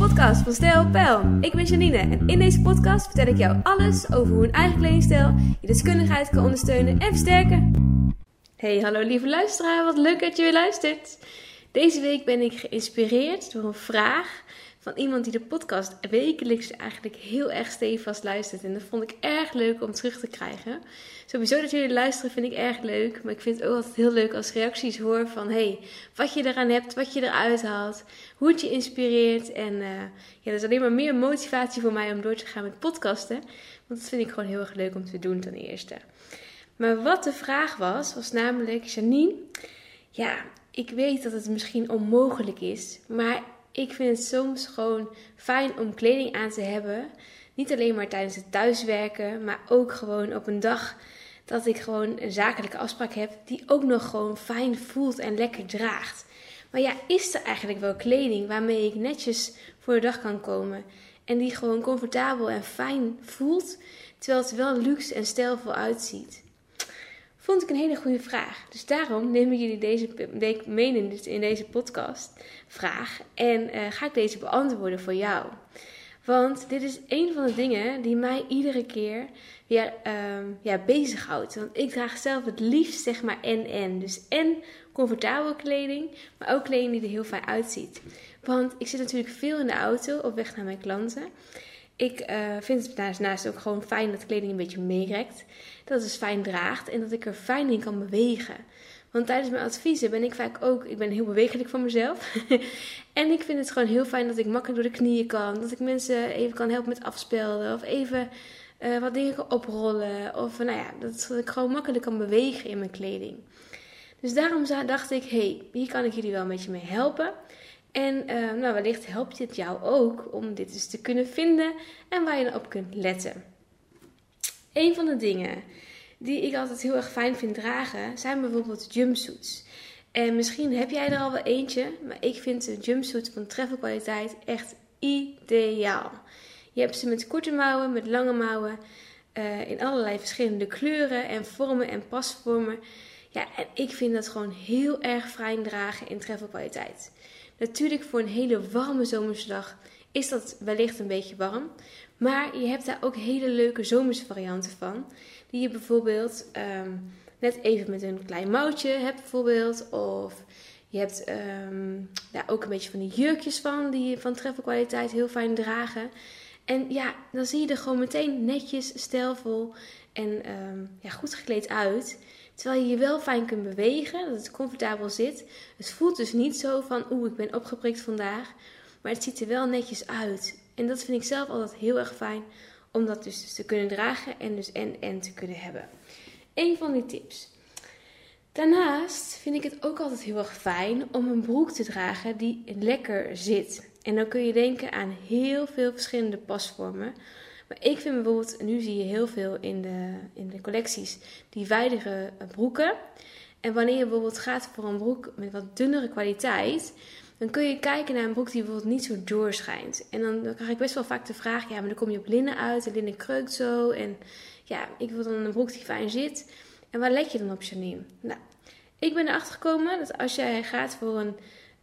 podcast van Stijl. Ik ben Janine en in deze podcast vertel ik jou alles over hoe een eigen kledingstijl je deskundigheid kan ondersteunen en versterken. Hey, hallo lieve luisteraar, wat leuk dat je weer luistert. Deze week ben ik geïnspireerd door een vraag van iemand die de podcast wekelijks eigenlijk heel erg stevast luistert. En dat vond ik erg leuk om terug te krijgen. Sowieso dat jullie luisteren vind ik erg leuk. Maar ik vind het ook altijd heel leuk als reacties hoor van hey, wat je eraan hebt, wat je eruit haalt, hoe het je inspireert. En uh, ja, dat is alleen maar meer motivatie voor mij om door te gaan met podcasten. Want dat vind ik gewoon heel erg leuk om te doen ten eerste. Maar wat de vraag was, was namelijk Janine. Ja, ik weet dat het misschien onmogelijk is, maar ik vind het soms gewoon fijn om kleding aan te hebben. Niet alleen maar tijdens het thuiswerken, maar ook gewoon op een dag dat ik gewoon een zakelijke afspraak heb die ook nog gewoon fijn voelt en lekker draagt. Maar ja, is er eigenlijk wel kleding waarmee ik netjes voor de dag kan komen en die gewoon comfortabel en fijn voelt, terwijl het wel luxe en stijlvol uitziet? Vond ik een hele goede vraag. Dus daarom neem ik jullie deze week mee in deze podcast vraag en uh, ga ik deze beantwoorden voor jou. Want dit is een van de dingen die mij iedere keer weer um, ja, bezighoudt. Want ik draag zelf het liefst zeg maar en-en. Dus en comfortabele kleding, maar ook kleding die er heel fijn uitziet. Want ik zit natuurlijk veel in de auto op weg naar mijn klanten. Ik uh, vind het daarnaast ook gewoon fijn dat kleding een beetje meerekt. Dat het dus fijn draagt en dat ik er fijn in kan bewegen. Want tijdens mijn adviezen ben ik vaak ook, ik ben heel bewegelijk van mezelf. en ik vind het gewoon heel fijn dat ik makkelijk door de knieën kan. Dat ik mensen even kan helpen met afspelden. Of even uh, wat dingen oprollen. Of nou ja, dat ik gewoon makkelijk kan bewegen in mijn kleding. Dus daarom dacht ik, hey, hier kan ik jullie wel een beetje mee helpen. En uh, nou, wellicht helpt dit jou ook om dit eens te kunnen vinden en waar je dan op kunt letten. Een van de dingen die ik altijd heel erg fijn vind dragen, zijn bijvoorbeeld jumpsuits. En misschien heb jij er al wel eentje, maar ik vind de jumpsuits van travel kwaliteit echt ideaal. Je hebt ze met korte mouwen, met lange mouwen, uh, in allerlei verschillende kleuren en vormen en pasvormen. Ja, en ik vind dat gewoon heel erg fijn dragen in travel kwaliteit. Natuurlijk voor een hele warme zomersdag is dat wellicht een beetje warm. Maar je hebt daar ook hele leuke zomerse varianten van. Die je bijvoorbeeld um, net even met een klein mouwtje hebt bijvoorbeeld. Of je hebt um, daar ook een beetje van die jurkjes van. Die van treffelkwaliteit heel fijn dragen. En ja, dan zie je er gewoon meteen netjes, stijlvol en um, ja, goed gekleed uit. Terwijl je je wel fijn kunt bewegen, dat het comfortabel zit. Het voelt dus niet zo van, oeh, ik ben opgeprikt vandaag. Maar het ziet er wel netjes uit. En dat vind ik zelf altijd heel erg fijn om dat dus, te kunnen dragen en dus en en te kunnen hebben. Eén van die tips. Daarnaast vind ik het ook altijd heel erg fijn om een broek te dragen die lekker zit. En dan kun je denken aan heel veel verschillende pasvormen. Maar ik vind bijvoorbeeld, nu zie je heel veel in de, in de collecties, die wijdere broeken. En wanneer je bijvoorbeeld gaat voor een broek met wat dunnere kwaliteit, dan kun je kijken naar een broek die bijvoorbeeld niet zo doorschijnt. En dan, krijg ik best wel vaak de vraag, ja, maar dan kom je op linnen uit en linnen kreukt zo. En ja, ik wil dan een broek die fijn zit. En waar let je dan op, Janine? Nou, ik ben erachter gekomen dat als jij gaat voor een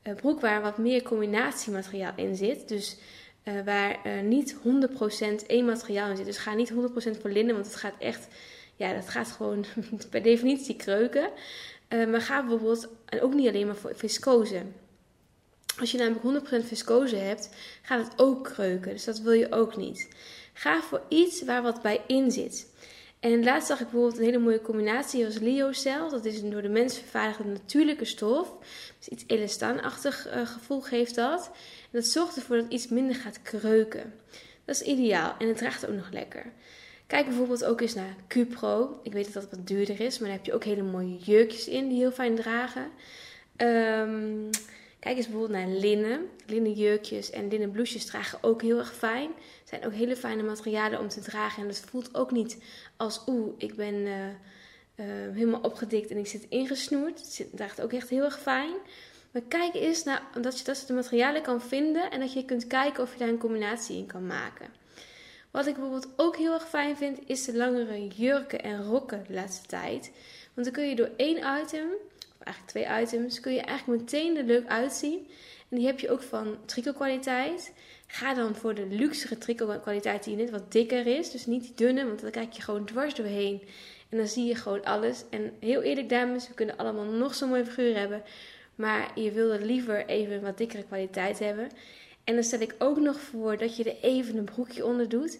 uh, broek waar wat meer combinatiemateriaal in zit, dus uh, waar uh, niet 100% één materiaal in zit. Dus ga niet 100% voor linnen, want het gaat echt, ja, dat gaat gewoon per definitie kreuken. maar ga bijvoorbeeld, en ook niet alleen maar voor viscose. Als je namelijk 100% viscose hebt, gaat het ook kreuken. Dus dat wil je ook niet. Ga voor iets waar wat bij in zit. En laatst zag ik bijvoorbeeld een hele mooie combinatie als Lyocell. Dat is een door de mens vervaardigde natuurlijke stof. Dus iets elastaanachtig uh, gevoel geeft dat. En dat zorgt ervoor dat iets minder gaat kreuken. Dat is ideaal en het draagt ook nog lekker. Kijk bijvoorbeeld ook eens naar Cupro. Ik weet dat dat wat duurder is, maar daar heb je ook hele mooie jurkjes in die heel fijn dragen. Um, Kijk eens bijvoorbeeld naar linnen. Linnen jurkjes en linnen blouses dragen ook heel erg fijn. Zijn ook hele fijne materialen om te dragen. En het voelt ook niet als oeh, ik ben uh, uh, helemaal opgedikt en ik zit ingesnoerd. Het zit, draagt ook echt heel erg fijn. Maar kijk eens naar dat je, dat de materialen kan vinden en dat je kunt kijken of je daar een combinatie in kan maken. Wat ik bijvoorbeeld ook heel erg fijn vind, is de langere jurken en rokken de laatste tijd. Want dan kun je door één item eigenlijk twee items, kun je eigenlijk meteen er leuk uitzien. En die heb je ook van tricot kwaliteit. Ga dan voor de luxere tricotkwaliteit die net wat dikker is. Dus niet die dunne, want dan kijk je gewoon dwars doorheen. En dan zie je gewoon alles. En heel eerlijk dames, we kunnen allemaal nog zo'n mooie figuur hebben. Maar je wilde liever even een wat dikkere kwaliteit hebben. En dan stel ik ook nog voor dat je er even een broekje onder doet.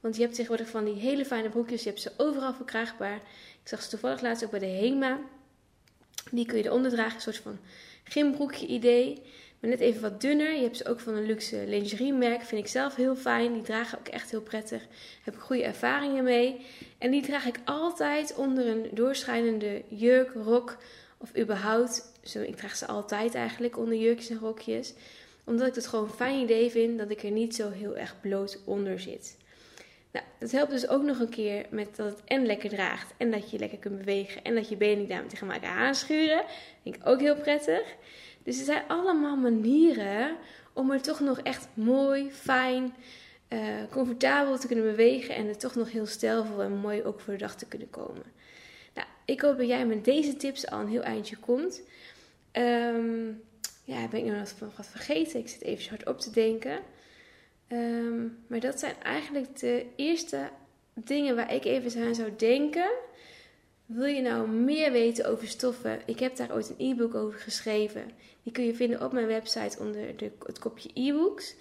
Want je hebt tegenwoordig van die hele fijne broekjes. Je hebt ze overal verkrijgbaar. Ik zag ze toevallig laatst ook bij de HEMA. Die kun je eronder dragen. Een soort van gymbroekje idee. Maar net even wat dunner. Je hebt ze ook van een luxe lingerie merk. Vind ik zelf heel fijn. Die dragen ook echt heel prettig. heb ik goede ervaringen mee. En die draag ik altijd onder een doorschijnende jurk, rok of überhaupt. Ik draag ze altijd eigenlijk onder jurkjes en rokjes. Omdat ik het gewoon een fijn idee vind dat ik er niet zo heel erg bloot onder zit. Nou, dat helpt dus ook nog een keer met dat het en lekker draagt. En dat je lekker kunt bewegen. En dat je benen niet daarmee tegen elkaar aanschuren. Vind ik ook heel prettig. Dus er zijn allemaal manieren om er toch nog echt mooi, fijn, uh, comfortabel te kunnen bewegen. En er toch nog heel stijlvol en mooi ook voor de dag te kunnen komen. Nou, ik hoop dat jij met deze tips al een heel eindje komt. Um, ja, ben ik nog wat vergeten? Ik zit even hard op te denken. Ehm, maar dat zijn eigenlijk de eerste dingen waar ik even aan zou denken. Wil je nou meer weten over stoffen? Ik heb daar ooit een e-book over geschreven. Die kun je vinden op mijn website onder de, het kopje e-books.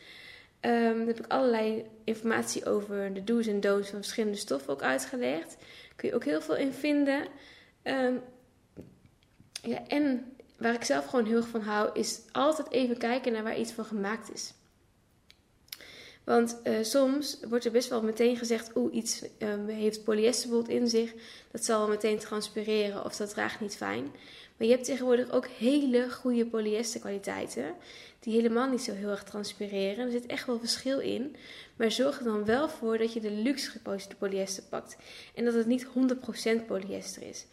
Um, daar heb ik allerlei informatie over de do's en don'ts van verschillende stoffen ook uitgelegd. Kun je ook heel veel in vinden. Um, ja, en waar ik zelf gewoon heel erg van hou, is altijd even kijken naar waar iets van gemaakt is. Want uh, soms wordt er best wel meteen gezegd, oeh, iets um, heeft polyester in zich. Dat zal wel meteen transpireren of dat draagt niet fijn. Maar je hebt tegenwoordig ook hele goede polyesterkwaliteiten. Die helemaal niet zo heel erg transpireren. Er zit echt wel verschil in. Maar zorg er dan wel voor dat je de luxe gepolijste polyester pakt. En dat het niet 100% polyester is.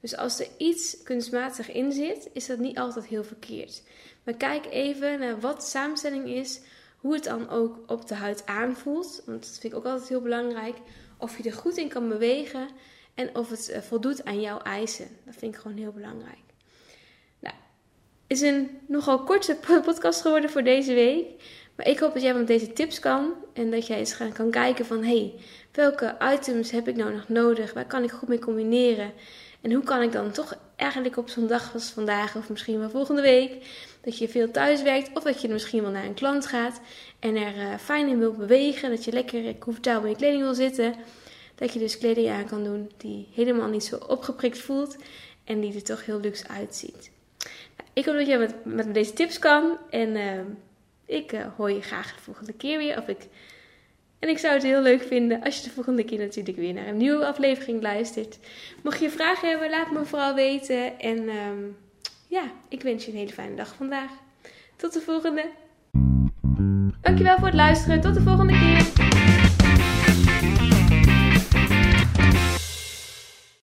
Dus als er iets kunstmatig in zit, is dat niet altijd heel verkeerd. Maar kijk even naar wat samenstelling is hoe het dan ook op de huid aanvoelt. Want dat vind ik ook altijd heel belangrijk. Of je er goed in kan bewegen en of het eh, voldoet aan jouw eisen. Dat vind ik gewoon heel belangrijk. Nou, is een nogal korte podcast geworden voor deze week. Maar ik hoop dat jij met deze tips kan. En dat jij eens gaan kan kijken van... hey, welke items heb ik nou nog nodig? Waar kan ik goed mee combineren? En hoe kan ik dan toch eigenlijk op zo'n dag als vandaag... of misschien wel volgende week dat je veel thuis werkt of dat je misschien wel naar een klant gaat en er uh, fijn in wilt bewegen, dat je lekker comfortabel in je kleding wil zitten. Dat je dus kleding aan kan doen die helemaal niet zo opgeprikt voelt en die er toch heel luxe uitziet. Nou, ik hoop dat jij met, met deze tips kan en uh, ik uh, hoor je graag de volgende keer weer. Of ik, en ik zou het heel leuk vinden als je de volgende keer natuurlijk weer naar een nieuwe aflevering luistert. Mocht je vragen hebben, laat me vooral weten en... Ehm, ja, ik wens je een hele fijne dag vandaag. Tot de volgende. Dankjewel voor het luisteren. Tot de volgende keer.